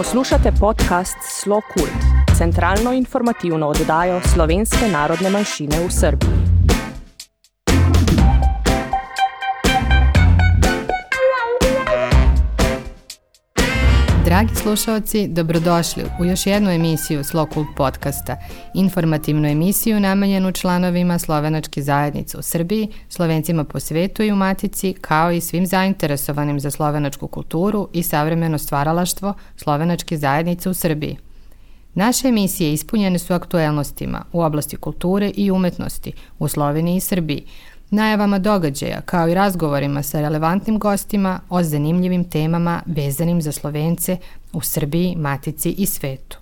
Poslušate podcast Slo Kult, centralno informativno oddajo slovenske narodne manjšine v Srbiji. Dragi slušalci, dobrodošli u još jednu emisiju Slokult podcasta, informativnu emisiju namenjenu članovima slovenačke zajednice u Srbiji, slovencima po svetu i u Matici, kao i svim zainteresovanim za slovenačku kulturu i savremeno stvaralaštvo slovenačke zajednice u Srbiji. Naše emisije ispunjene su aktuelnostima u oblasti kulture i umetnosti u Sloveniji i Srbiji, najavama događaja kao i razgovorima sa relevantnim gostima o zanimljivim temama vezanim za Slovence u Srbiji, Matici i svetu.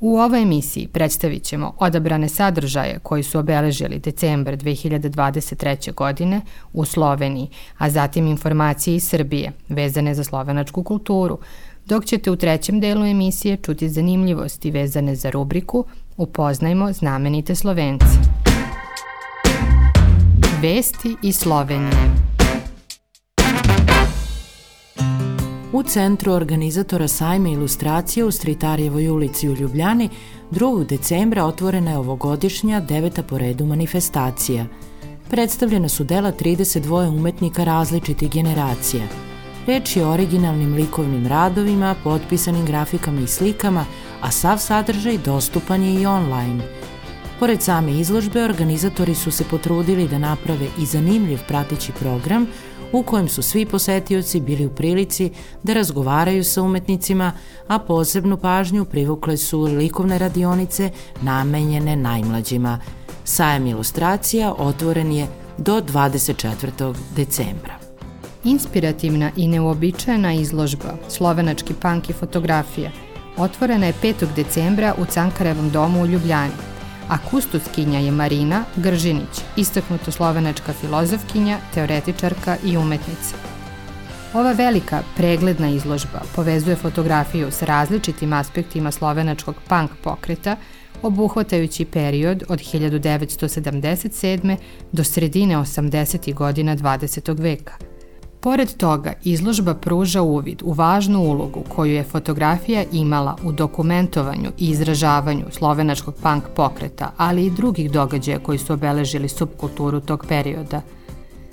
U ovoj emisiji predstavit ćemo odabrane sadržaje koji su obeležili decembar 2023. godine u Sloveniji, a zatim informacije iz Srbije vezane za slovenačku kulturu, dok ćete u trećem delu emisije čuti zanimljivosti vezane za rubriku Upoznajmo znamenite Slovence. Vesti iz Slovenije. U centru organizatora sajma ilustracije u Stritarjevoj ulici u Ljubljani 2. decembra otvorena je ovogodišnja deveta po redu manifestacija. Predstavljena su dela 32 umetnika različitih generacija. Reč je o originalnim likovnim radovima, potpisanim grafikama i slikama, a sav sadržaj dostupan je i online – Pored same izložbe, organizatori su se potrudili da naprave i zanimljiv prateći program u kojem su svi posetioci bili u prilici da razgovaraju sa umetnicima, a posebnu pažnju privukle su likovne radionice namenjene najmlađima. Sajam ilustracija otvoren je do 24. decembra. Inspirativna i neuobičajena izložba Slovenački punk i fotografija otvorena je 5. decembra u Cankarevom domu u Ljubljani a kustoskinja je Marina Gržinić, istaknuta slovenačka filozofkinja, teoretičarka i umetnica. Ova velika pregledna izložba povezuje fotografiju sa različitim aspektima slovenačkog punk pokreta, obuhvatajući period od 1977. do sredine 80. godina 20. veka – Pored toga, izložba pruža uvid u važnu ulogu koju je fotografija imala u dokumentovanju i izražavanju slovenačkog punk pokreta, ali i drugih događaja koji su obeležili subkulturu tog perioda.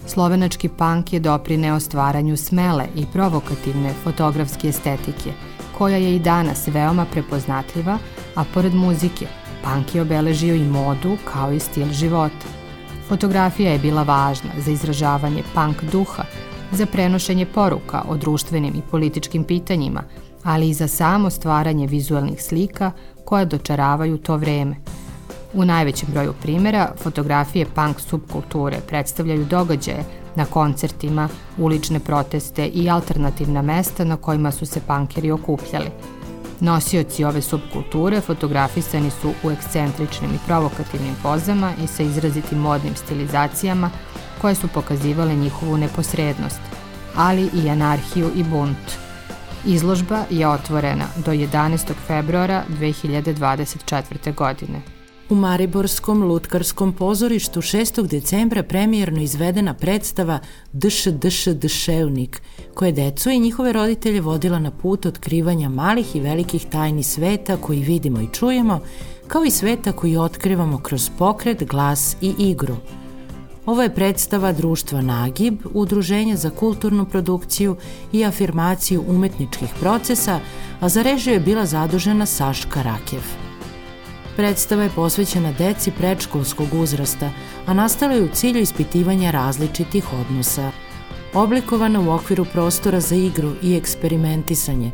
Slovenački punk je doprineo stvaranju smele i provokativne fotografske estetike, koja je i danas veoma prepoznatljiva, a pored muzike, punk je obeležio i modu kao i stil života. Fotografija je bila važna za izražavanje punk duha, za prenošenje poruka o društvenim i političkim pitanjima, ali i za samo stvaranje vizualnih slika koja dočaravaju to vreme. U najvećem broju primjera, fotografije punk subkulture predstavljaju događaje na koncertima, ulične proteste i alternativna mesta na kojima su se punkeri okupljali. Nosioci ove subkulture fotografisani su u ekscentričnim i provokativnim pozama i sa izrazitim modnim stilizacijama koje su pokazivale njihovu neposrednost, ali i anarhiju i bunt. Izložba je otvorena do 11. februara 2024. godine. U Mariborskom lutkarskom pozorištu 6. decembra premijerno izvedena predstava Dš, Dš, Dševnik, koja je decu i njihove roditelje vodila na put otkrivanja malih i velikih tajni sveta koji vidimo i čujemo, kao i sveta koji otkrivamo kroz pokret, glas i igru – Ovo je predstava društva Nagib, udruženja za kulturnu produkciju i afirmaciju umetničkih procesa, a za režiju je bila zadužena Saška Rakev. Predstava je posvećena deci predškolskog uzrasta, a nastala je u cilju ispitivanja različitih odnosa. Oblikovana u okviru prostora za igru i eksperimentisanje,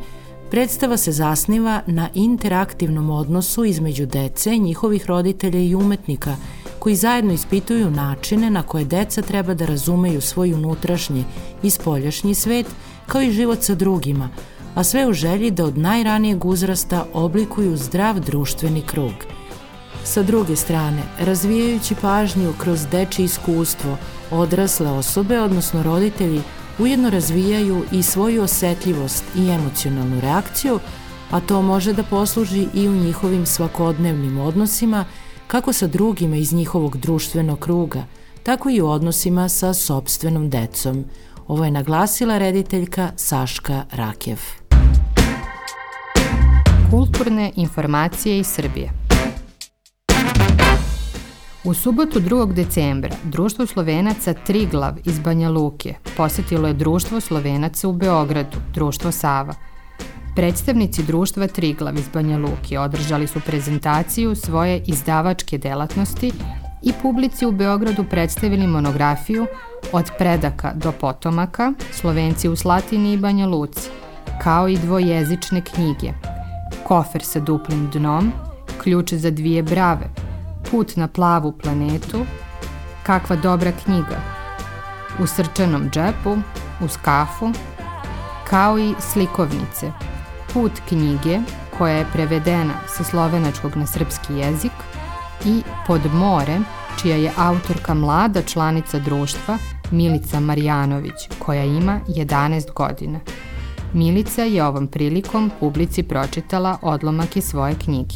predstava se zasniva na interaktivnom odnosu između dece, njihovih roditelja i umetnika – koji zajedno ispituju načine na koje deca treba da razumeju svoj unutrašnji i spoljašnji svet, kao i život sa drugima, a sve u želji da od najranijeg uzrasta oblikuju zdrav društveni krug. Sa druge strane, razvijajući pažnju kroz deči iskustvo, odrasle osobe, odnosno roditelji, ujedno razvijaju i svoju osetljivost i emocionalnu reakciju, a to može da posluži i u njihovim svakodnevnim odnosima kako sa drugima iz njihovog društvenog kruga, tako i u odnosima sa sobstvenom decom. Ovo je naglasila rediteljka Saška Rakev. Kulturne informacije iz Srbije. U subotu 2. decembra Društvo Slovenaca Triglav iz Banja Luke posetilo je Društvo Slovenaca u Beogradu, Društvo Sava. Predstavnici društva Triglav iz Banja Luke održali su prezentaciju svoje izdavačke delatnosti i publici u Beogradu predstavili monografiju Od predaka do potomaka, Slovenci u Slatini i Banja Luci, kao i dvojezične knjige, Kofer sa duplim dnom, Ključ za dvije brave, Put na plavu planetu, Kakva dobra knjiga, U srčanom džepu, Uz kafu, kao i slikovnice, Put knjige, koja je prevedena sa slovenačkog na srpski jezik, i Pod more, čija je autorka mlada članica društva Milica Marjanović, koja ima 11 godina. Milica je ovom prilikom publici pročitala odlomak iz svoje knjige.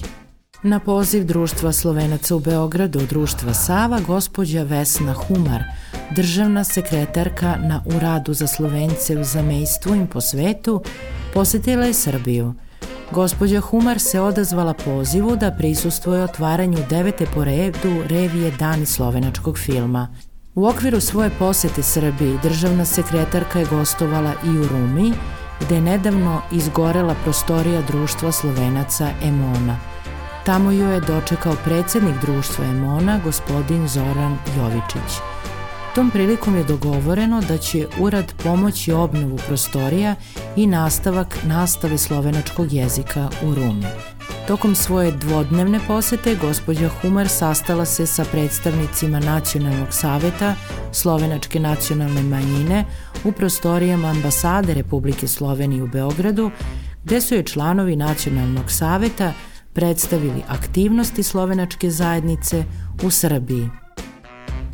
Na poziv Društva Slovenaca u Beogradu, Društva Sava, gospođa Vesna Humar, državna sekretarka na Uradu za Slovence u zamejstvu im po svetu, posetila je Srbiju – Gospođa Humar se odazvala pozivu da prisustuje otvaranju devete po redu revije Dani slovenačkog filma. U okviru svoje posete Srbiji državna sekretarka je gostovala i u Rumi, gde je nedavno izgorela prostorija društva Slovenaca Emona. Tamo ju je dočekao predsednik društva Emona, gospodin Zoran Jovičić. Tom prilikom je dogovoreno da će urad pomoći obnovu prostorija i nastavak nastave slovenačkog jezika u Rumi. Tokom svoje dvodnevne posete gospođa Humar sastala se sa predstavnicima Nacionalnog saveta Slovenačke nacionalne manjine u prostorijama ambasade Republike Slovenije u Beogradu, gde su je članovi Nacionalnog saveta predstavili aktivnosti slovenačke zajednice u Srbiji.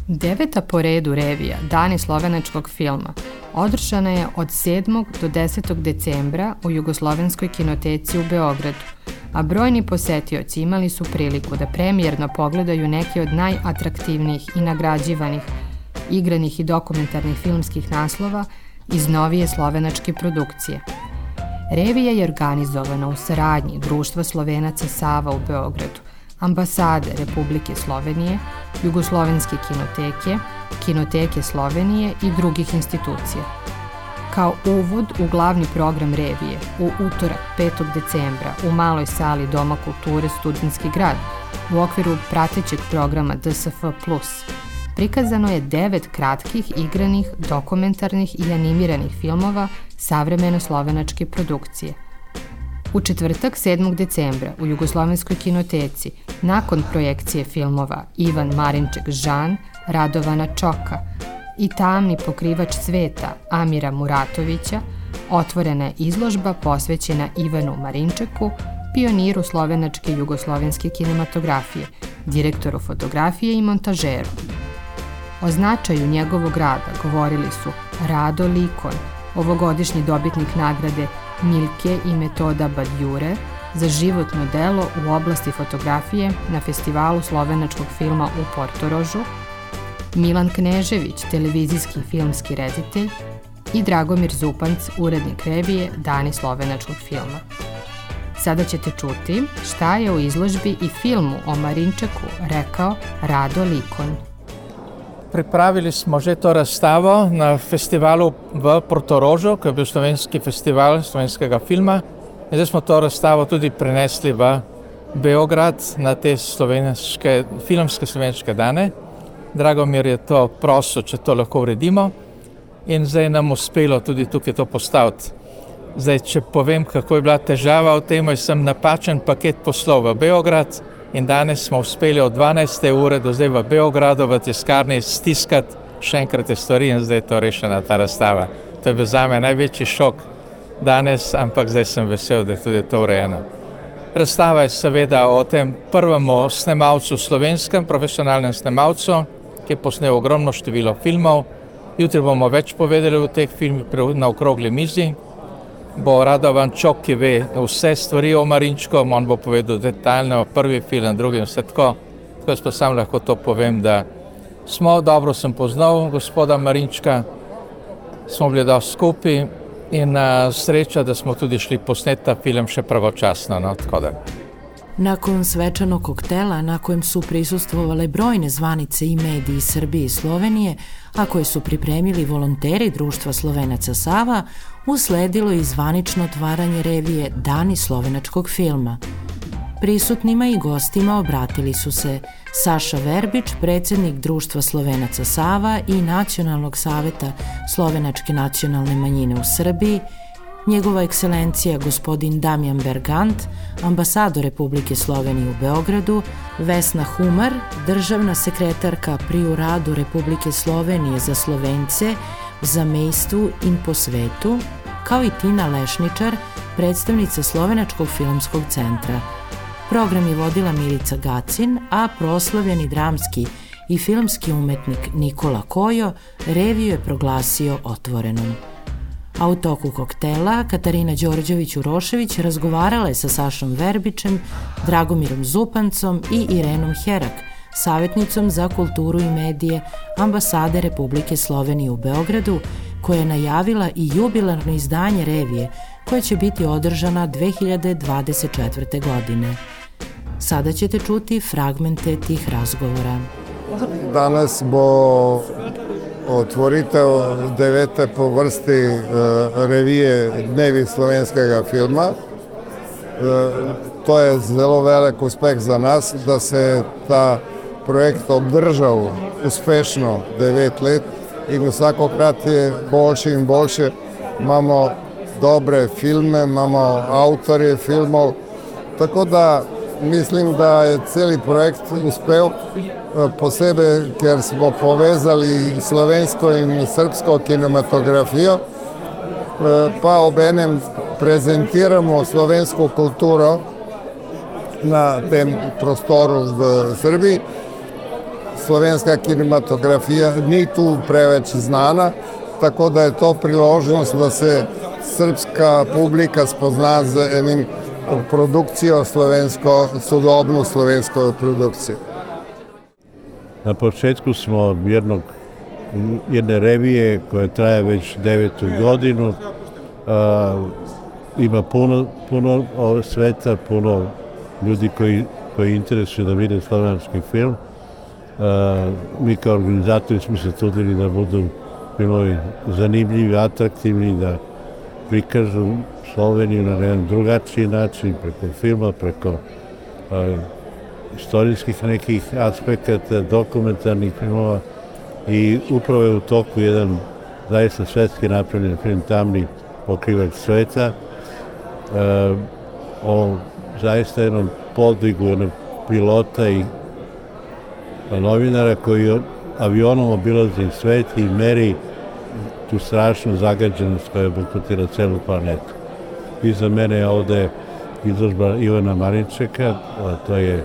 Deveta po redu revija Dani slovenačkog filma održana je od 7. do 10. decembra u Jugoslovenskoj kinoteci u Beogradu, a brojni posetioci imali su priliku da premijerno pogledaju neke od najatraktivnijih i nagrađivanih igranih i dokumentarnih filmskih naslova iz novije slovenačke produkcije. Revija je organizovana u saradnji Društva Slovenaca Sava u Beogradu, ambasade Republike Slovenije, Jugoslovenske kinoteke, Kinoteke Slovenije i drugih institucija. Kao uvod u glavni program revije u utorak 5. decembra u maloj sali Doma kulture Studentski grad u okviru pratećeg programa DSF+, prikazano je devet kratkih igranih, dokumentarnih i animiranih filmova savremeno slovenačke produkcije – U četvrtak 7. decembra u Jugoslovenskoj kinoteci, nakon projekcije filmova Ivan Marinček Žan, Radovana Čoka i Tamni pokrivač sveta Amira Muratovića, otvorena je izložba posvećena Ivanu Marinčeku, pioniru slovenačke jugoslovenske kinematografije, direktoru fotografije i montažeru. O značaju njegovog rada govorili su Rado Likon, ovogodišnji dobitnik nagrade Milke i metoda Badjure za životno delo u oblasti fotografije na festivalu slovenačkog filma u Portorožu, Milan Knežević, televizijski filmski reditelj i Dragomir Zupanc, urednik revije Dani slovenačkog filma. Sada ćete čuti šta je u izložbi i filmu o Marinčeku rekao Rado Likon. Pripravili smo že to razstavo na festivalu v Portorožu, ki je bil slovenski festival slovenskega filma. In zdaj smo to razstavo tudi prenesli v Beograd na te slovenske, filmske slovenske dane. Drago mi je to prosto, če to lahko uredimo. In zdaj nam uspelo tudi tukaj to postaviti. Zdaj, če povem, kako je bila težava v tem, sem napačen paket poslov v Beograd in danes smo uspeli od 12. ure do zdaj v Beogradu v tiskarni stiskati še enkrat te stvari in zdaj je to rešena ta razstava. To je bil za me največji šok danes, ampak zdaj sem vesel, da je tudi to urejeno. Razstava je seveda o tem prvem snemalcu, slovenskem profesionalnem snemalcu, ki je posnel ogromno število filmov. Jutri bomo več povedali o teh filmih na okrogli mizi bo Radovan Čok, ki ve vse stvari o Marinčku, on bo povedal detaljno, prvi film, drugi in vse tako. Tako jaz sam lahko to povem, da smo dobro sem poznal gospoda Marinčka, smo bili da skupaj in uh, sreča, da smo tudi šli posneti film še pravočasno. No, Nakon svečanog koktela na kojem su prisustvovale brojne zvanice i mediji Srbije i Slovenije, a koje su pripremili volonteri Društva Slovenaca Sava, usledilo i zvanično otvaranje revije Dani slovenačkog filma. Prisutnima i gostima obratili su se Saša Verbić, predsednik Društva Slovenaca Sava i Nacionalnog saveta Slovenačke nacionalne manjine u Srbiji, njegova ekscelencija gospodin Damjan Bergant, ambasador Republike Slovenije u Beogradu, Vesna Humar, državna sekretarka pri uradu Republike Slovenije za Slovence, za mejstvu in po svetu, kao i Tina Lešničar, predstavnica Slovenačkog filmskog centra. Program je vodila Milica Gacin, a proslavljeni dramski i filmski umetnik Nikola Kojo reviju je proglasio otvorenom. A u toku koktela Katarina Đorđević-Urošević razgovarala je sa Sašom Verbičem, Dragomirom Zupancom i Irenom Herak, savjetnicom za kulturu i medije ambasade Republike Slovenije u Beogradu, koja je najavila i jubilarno izdanje revije koja će biti održana 2024. godine. Sada ćete čuti fragmente tih razgovora. Danas bo otvoritev devete po vrsti uh, revije Dnevi slovenskega filma. Uh, to je zelo velik uspeh za nas, da se ta projekt obdržal uspešno devet let in vsakokrat je boljši in boljše. Imamo dobre filme, imamo avtorje filmov, tako da mislim da je celi projekt uspel posebej, ker smo povezali slovensko in srpsko kinematografijo, pa obenem prezentiramo slovensko kulturo na tem prostoru v Srbiji. Slovenska kinematografija ni tu preveč znana, tako da je to priložnost, da se srpska publika spozna z enim produkcijo slovensko, sodobnu slovensko produkcijo. Na početku smo jednog, jedne revije koja traje već devetu godinu. A, ima puno, puno sveta, puno ljudi koji, koji interesuju da vide slovenski film. A, mi kao organizatori smo se trudili da budu filmovi zanimljivi, atraktivni, da prikažu Sloveniju na jedan drugačiji način, preko filma, preko a, istorijskih nekih aspekata, dokumentarnih filmova i upravo je u toku jedan zaista svetski napravljen film Tamni pokrivač sveta e, o zaista jednom podvigu jednog pilota i novinara koji avionom obilazi svet i meri tu strašnu zagađenost koja obuhvatila celu planetu. Iza mene je ovde izložba Ivana Marinčeka, to je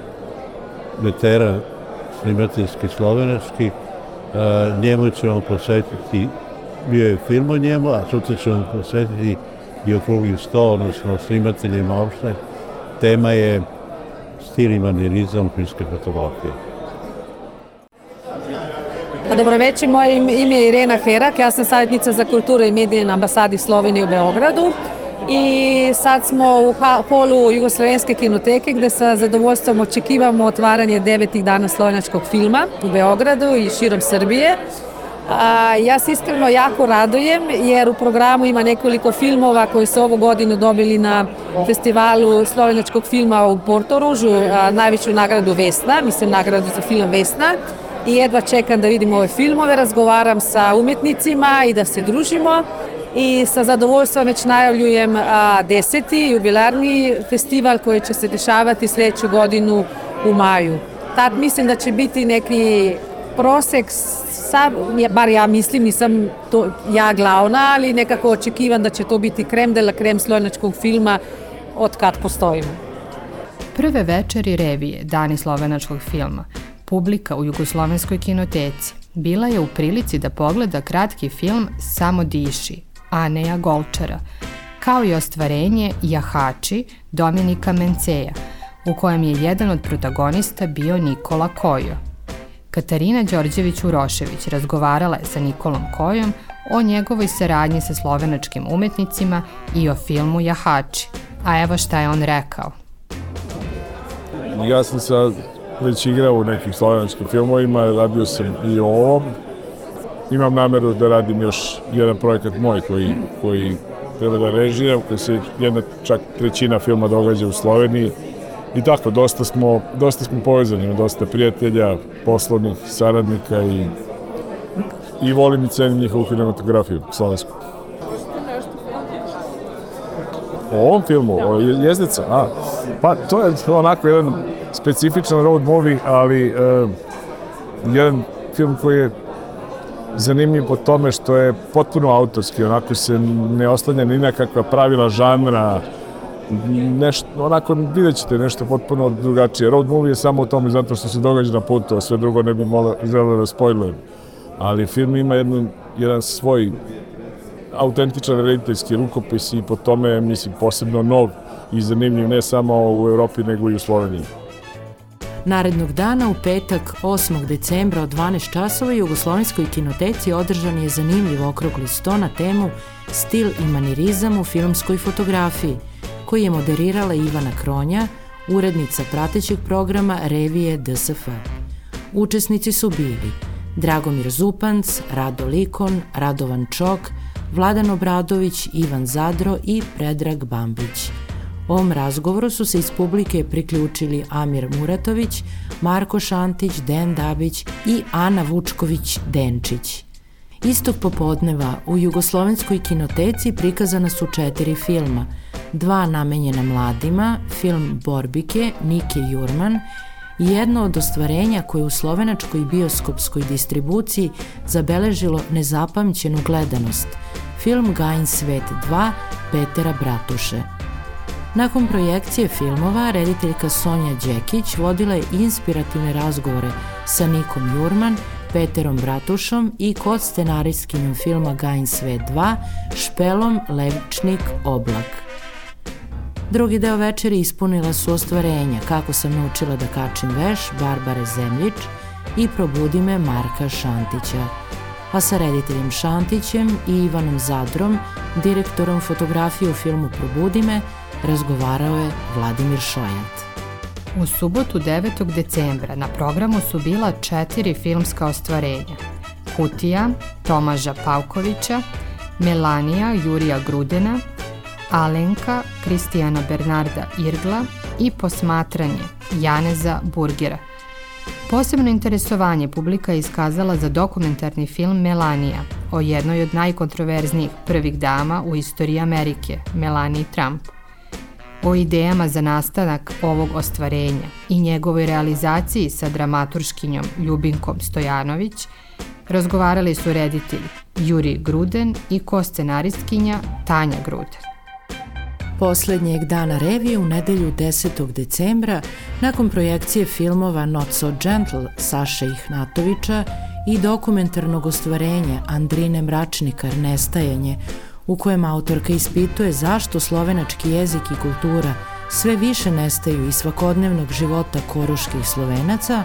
metera snimateljski slovenački, njemu ćemo posvetiti, bio je film o njemu, a sutra ćemo posvetiti i okrugli sto, odnosno snimateljima opšte. Tema je stil i manirizam filmske fotografije. Pa dobro večer, moje ime je Irena Herak, ja sam savjetnica za kulturu i medije na ambasadi Slovenije u Beogradu i sad smo u polu Jugoslovenske kinoteke gde sa zadovoljstvom očekivamo otvaranje devetih dana slovenačkog filma u Beogradu i širom Srbije. A, ja se iskreno jako radujem jer u programu ima nekoliko filmova koji su ovu godinu dobili na festivalu slovenačkog filma u Portoružu, a, najveću nagradu Vesna, mislim nagradu za film Vesna i jedva čekam da vidim ove filmove, razgovaram sa umetnicima i da se družimo i sa zadovoljstvom već najavljujem a, deseti jubilarni festival koji će se dešavati sledeću godinu u maju. Tad mislim da će biti neki prosek, sa, bar ja mislim, nisam to ja glavna, ali nekako očekivam da će to biti krem de la krem slovenačkog filma od kad postojimo. Prve večeri revije Dani slovenačkog filma publika u Jugoslovenskoj kinoteci bila je u prilici da pogleda kratki film Samo diši Aneja Golčara, kao i ostvarenje Jahači Dominika Menceja, u kojem je jedan od protagonista bio Nikola Kojo. Katarina Đorđević-Urošević razgovarala je sa Nikolom Kojom o njegovoj saradnji sa slovenačkim umetnicima i o filmu Jahači. A evo šta je on rekao. Ja sam sa već igrao u nekim slovenačkim filmovima, radio sam i o ovom. Imam nameru da radim još jedan projekat moj koji, koji treba da režiram, koji se jedna čak trećina filma događa u Sloveniji. I tako, dosta smo, dosta smo povezani, dosta prijatelja, poslovnih saradnika i, i volim i cenim njihovu kinematografiju slovensku. O ovom filmu, o Jezdeca, a, pa to je onako jedan specifičan road movie, ali uh, jedan film koji je zanimljiv po tome što je potpuno autorski, onako se ne oslanja ni nekakva pravila žanra, nešto, onako vidjet ćete nešto potpuno drugačije. Road movie je samo u tome zato što se događa na putu, a sve drugo ne bi mola, želeo da spojlujem. Ali film ima jednu, jedan svoj autentičan rediteljski rukopis i po tome mislim posebno nov i zanimljiv ne samo u Evropi nego i u Sloveniji. Narednog dana u petak 8. decembra od 12 časova Jugoslovenskoj kinoteci održan je zanimljiv okrugli sto na temu Stil i manirizam u filmskoj fotografiji, koji je moderirala Ivana Kronja, urednica pratećeg programa revije DSF. Učesnici su bili Dragomir Zupanc, Rado Likon, Radovan Čok, Vladan Obradović, Ivan Zadro i Predrag Bambić. Ovom razgovoru su se iz publike priključili Amir Muratović, Marko Šantić, Den Dabić i Ana Vučković-Denčić. Istog popodneva u Jugoslovenskoj kinoteci prikazana su četiri filma, dva namenjena mladima, film Borbike, Nike Jurman i jedno od ostvarenja koje u slovenačkoj bioskopskoj distribuciji zabeležilo nezapamćenu gledanost, film Gajin svet 2 Petera Bratuše. Nakon projekcije filmova, rediteljka Sonja Đekić vodila je inspirativne razgovore sa Nikom Jurman, Peterom Bratušom i kod scenarijskinjom filma Gajin svet 2 Špelom Levčnik Oblak. Drugi deo večeri ispunila su ostvarenja Kako sam naučila da kačim veš Barbare Zemljić i Probudi me Marka Šantića. A sa rediteljem Šantićem i Ivanom Zadrom, direktorom fotografije u filmu Probudi me, razgovarao je Vladimir Šojat. U subotu 9. decembra na programu su bila četiri filmska ostvarenja. Kutija, Tomaža Pavkovića, Melanija Jurija Grudena, Alenka Kristijana Bernarda Irgla i Posmatranje Janeza Burgera. Posebno interesovanje publika je iskazala za dokumentarni film Melanija o jednoj od najkontroverznijih prvih dama u istoriji Amerike, Melanie Trump – o idejama za nastanak ovog ostvarenja i njegovoj realizaciji sa dramaturškinjom Ljubinkom Stojanović razgovarali su reditelj Juri Gruden i ko-scenaristkinja Tanja Gruden. Poslednjeg dana revije u nedelju 10. decembra, nakon projekcije filmova Not So Gentle Saše Ihnatovića i dokumentarnog ostvarenja Andrine Mračnikar Nestajanje u kojem autorka ispituje zašto slovenački jezik i kultura sve više nestaju iz svakodnevnog života koruških slovenaca,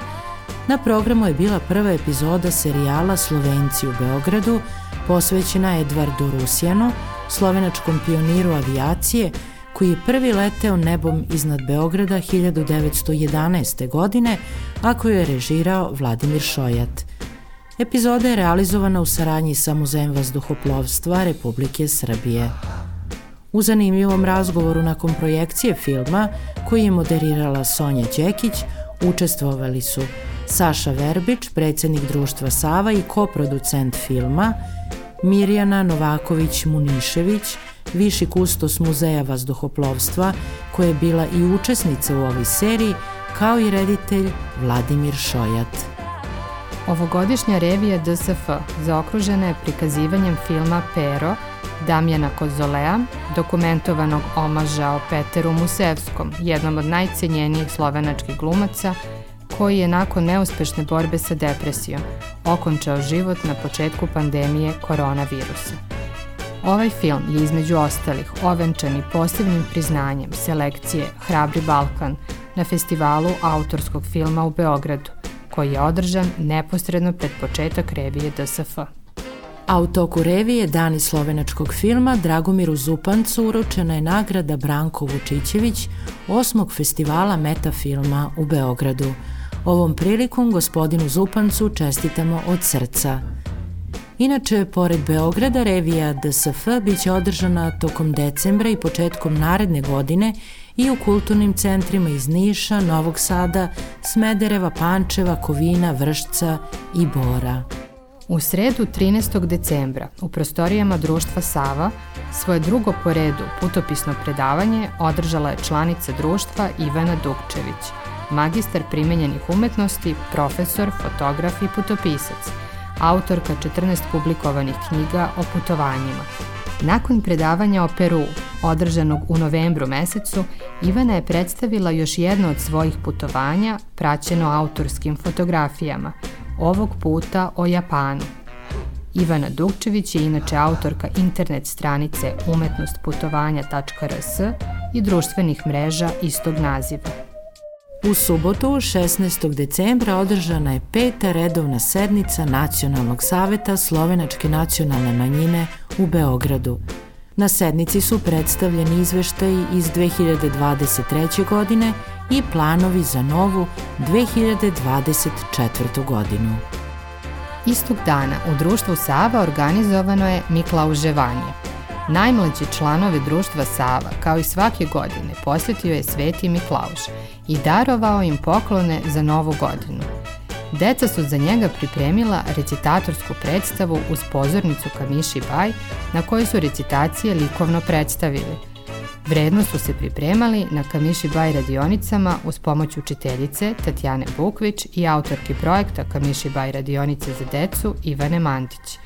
na programu je bila prva epizoda serijala Slovenci u Beogradu, posvećena Edvardu Rusjanu, slovenačkom pioniru avijacije, koji je prvi leteo nebom iznad Beograda 1911. godine, a koju je režirao Vladimir Šojat – Epizoda je realizovana u saradnji sa Muzejem vazduhoplovstva Republike Srbije. U zanimljivom razgovoru nakon projekcije filma, koji je moderirala Sonja Đekić, učestvovali su Saša Verbić, predsednik društva Sava i koproducent filma, Mirjana Novaković-Munišević, viši kustos Muzeja vazduhoplovstva, koja je bila i učesnica u ovoj seriji, kao i reditelj Vladimir Šojat. Ovogodišnja revija DSF zaokružena je prikazivanjem filma Pero Damjana Kozolea, dokumentovanog omaža o Peteru Musevskom, jednom od najcenjenijih slovenačkih glumaca, koji je nakon neuspešne borbe sa depresijom okončao život na početku pandemije koronavirusa. Ovaj film je između ostalih ovenčan i posebnim priznanjem selekcije Hrabri Balkan na festivalu autorskog filma u Beogradu – koji je održan neposredno pred početak revije DSF. A u toku revije Dani slovenačkog filma Dragomiru Zupancu uručena je nagrada Branko Vučićević osmog festivala Metafilma u Beogradu. Ovom prilikom gospodinu Zupancu čestitamo od srca. Inače, pored Beograda, revija DSF biće održana tokom decembra i početkom naredne godine i u kulturnim centrima iz Niša, Novog Sada, Smedereva, Pančeva, Kovina, Vršca i Bora. U sredu 13. decembra u prostorijama društva Sava svoje drugo po redu putopisno predavanje održala je članica društva Ivana Dukčević, magistar primenjenih umetnosti, profesor, fotograf i putopisac, autorka 14 publikovanih knjiga o putovanjima. Nakon predavanja o Peru, održanog u novembru mesecu, Ivana je predstavila još jedno od svojih putovanja, praćeno autorskim fotografijama – ovog puta o Japanu. Ivana Dukčević je inače autorka internet stranice umetnostputovanja.rs i društvenih mreža istog naziva. U subotu, 16. decembra, održana je peta redovna sednica Nacionalnog saveta Slovenačke nacionalne manjine u Beogradu. Na sednici su predstavljeni izveštaji iz 2023. godine i planovi za novu 2024. godinu. Istog dana u društvu Sava organizovano je Miklauževanje. Najmlađi članovi društva Sava, kao i svake godine, posjetio je Sveti Miklauž i darovao im poklone za novu godinu. Deca su za njega pripremila recitatorsku predstavu uz pozornicu Kamiši Baj, na kojoj su recitacije likovno predstavili – Vredno su se pripremali na Kamiši Baj radionicama uz pomoć učiteljice Tatjane Bukvić i autorki projekta Kamiši Baj radionice za decu Ivane Mandić.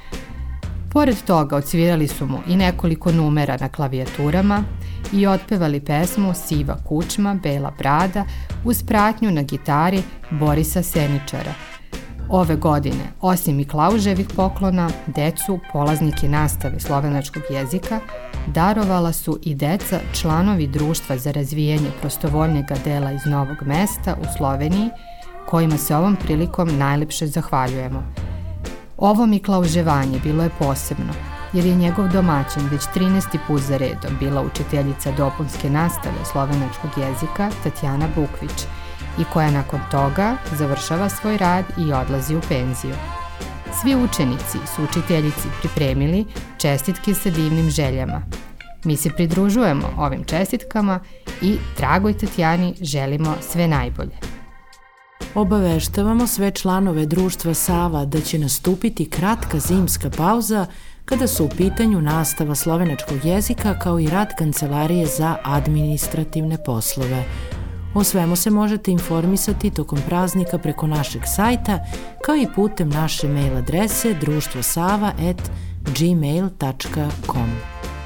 Pored toga odsvirali su mu i nekoliko numera na klavijaturama i otpevali pesmu Siva kučma, Bela brada uz pratnju na gitari Borisa Seničara – Ove godine, osim i Klauževih poklona, decu, polaznike nastave slovenačkog jezika, darovala su i deca članovi Društva za razvijanje prostovoljnjega dela iz Novog mesta u Sloveniji, kojima se ovom prilikom najlepše zahvaljujemo. Ovo Miklauževanje bilo je posebno, jer je njegov domaćin već 13. put za redom bila učiteljica dopunske nastave slovenačkog jezika Tatjana Bukvić – i koja nakon toga završava svoj rad i odlazi u penziju. Svi učenici su učiteljici pripremili čestitke sa divnim željama. Mi se pridružujemo ovim čestitkama i dragoj Tatjani želimo sve najbolje. Obaveštavamo sve članove društva Sava da će nastupiti kratka zimska pauza kada su u pitanju nastava slovenačkog jezika kao i rad Kancelarije za administrativne poslove – O svemu se možete informisati tokom praznika preko našeg sajta, kao i putem naše mail adrese društvosava.gmail.com.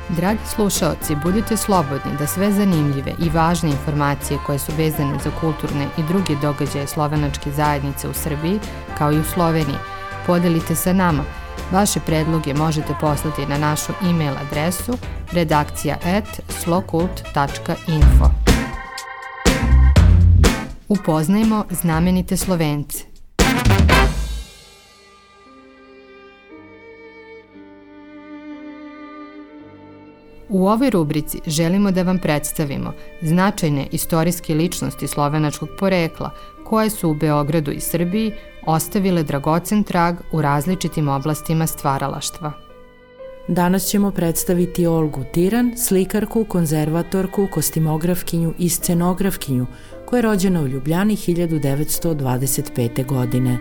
Dragi slušalci, budite slobodni da sve zanimljive i važne informacije koje su vezane za kulturne i druge događaje slovenačke zajednice u Srbiji, kao i u Sloveniji, podelite sa nama. Vaše predloge možete poslati na našu e-mail adresu redakcija at slokult.info. Upoznajmo znamenite Slovence. U ovoj rubrici želimo da vam predstavimo značajne istorijske ličnosti slovenačkog porekla koje su u Beogradu i Srbiji ostavile dragocen trag u različitim oblastima stvaralaštva. Danas ćemo predstaviti Olgu Tiran, slikarku, konzervatorku, kostimografkinju i scenografkinju, koja je rođena u Ljubljani 1925. godine.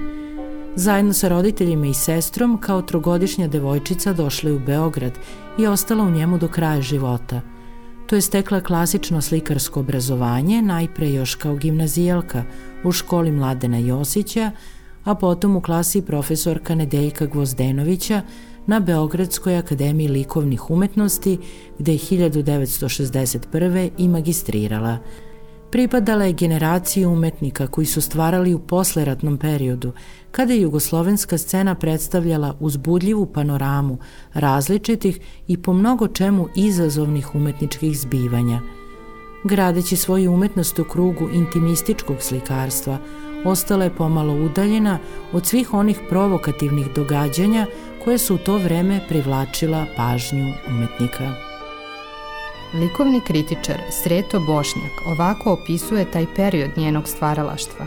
Zajedno sa roditeljima i sestrom, kao trogodišnja devojčica došla je u Beograd i ostala u njemu do kraja života. To je stekla klasično slikarsko obrazovanje, najpre još kao gimnazijalka u školi Mladena Josića, a potom u klasi profesorka Nedejka Gvozdenovića na Beogradskoj akademiji likovnih umetnosti, gde je 1961. i magistrirala – pripadala je generaciji umetnika koji su stvarali u posleratnom periodu, kada je jugoslovenska scena predstavljala uzbudljivu panoramu različitih i po mnogo čemu izazovnih umetničkih zbivanja. Gradeći svoju umetnost u krugu intimističkog slikarstva, ostala je pomalo udaljena od svih onih provokativnih događanja koje su u to vreme privlačila pažnju umetnika. Likovni kritičar Sreto Bošnjak ovako opisuje taj period njenog stvaralaštva.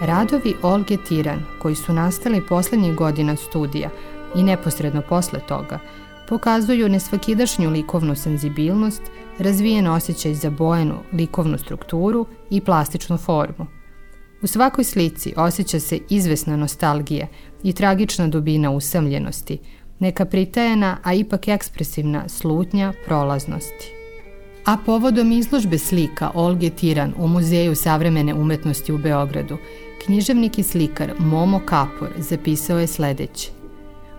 Radovi Olge Tiran, koji su nastali poslednjih godina studija i neposredno posle toga, pokazuju nesvakidašnju likovnu senzibilnost, razvijen osjećaj za bojenu likovnu strukturu i plastičnu formu. U svakoj slici osjeća se izvesna nostalgija i tragična dubina usamljenosti, neka pritajena, a ipak ekspresivna slutnja prolaznosti. A povodom izložbe slika Olge Tiran u Muzeju savremene umetnosti u Beogradu, književnik i slikar Momo Kapor zapisao je sledeće.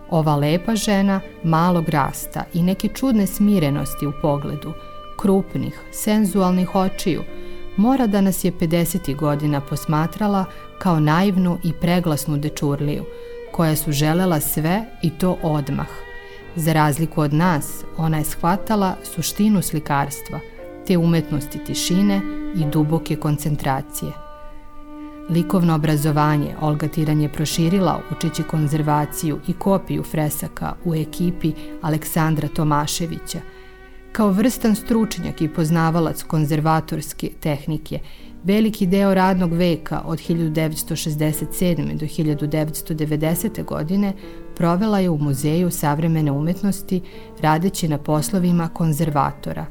Ova lepa žena malog rasta i neke čudne smirenosti u pogledu, krupnih, senzualnih očiju, mora da nas je 50. godina posmatrala kao naivnu i preglasnu dečurliju, koja su želela sve i to odmah. Za razliku od nas, ona je shvatala suštinu slikarstva, te umetnosti tišine i duboke koncentracije. Likovno obrazovanje Olga Tiran je proširila učeći konzervaciju i kopiju fresaka u ekipi Aleksandra Tomaševića – Kao vrstan stručnjak i poznavalac konzervatorske tehnike, veliki deo radnog veka od 1967. do 1990. godine provela je u Muzeju savremene umetnosti radeći na poslovima konzervatora.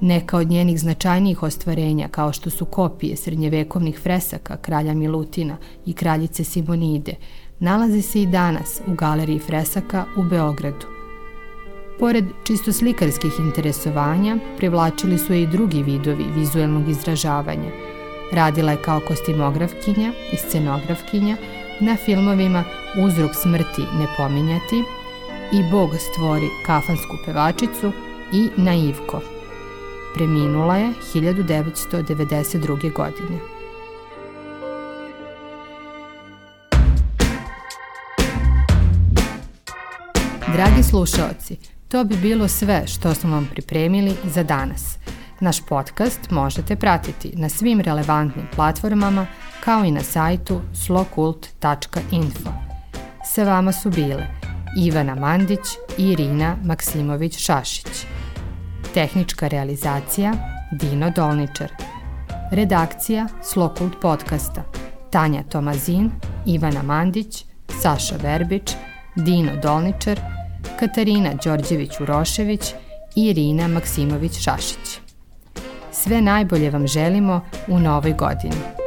Neka od njenih značajnijih ostvarenja, kao što su kopije srednjevekovnih fresaka kralja Milutina i kraljice Simonide, nalaze se i danas u galeriji fresaka u Beogradu. Pored čisto slikarskih interesovanja, privlačili su je i drugi vidovi vizuelnog izražavanja. Radila je kao kostimografkinja i scenografkinja na filmovima Uzrok smrti ne pominjati i Bog stvori kafansku pevačicu i Naivko. Preminula je 1992. godine. Dragi slušaoci, To bi bilo sve što smo vam pripremili za danas. Naš podcast možete pratiti na svim relevantnim platformama kao i na sajtu slokult.info. Sa vama su bile Ivana Mandić i Irina Maksimović-Šašić. Tehnička realizacija Dino Dolničar. Redakcija Slokult podcasta Tanja Tomazin, Ivana Mandić, Saša Verbić, Dino Dolničar – Katarina Đorđević-Urošević i Irina Maksimović-Šašić. Sve najbolje vam želimo u novoj godini.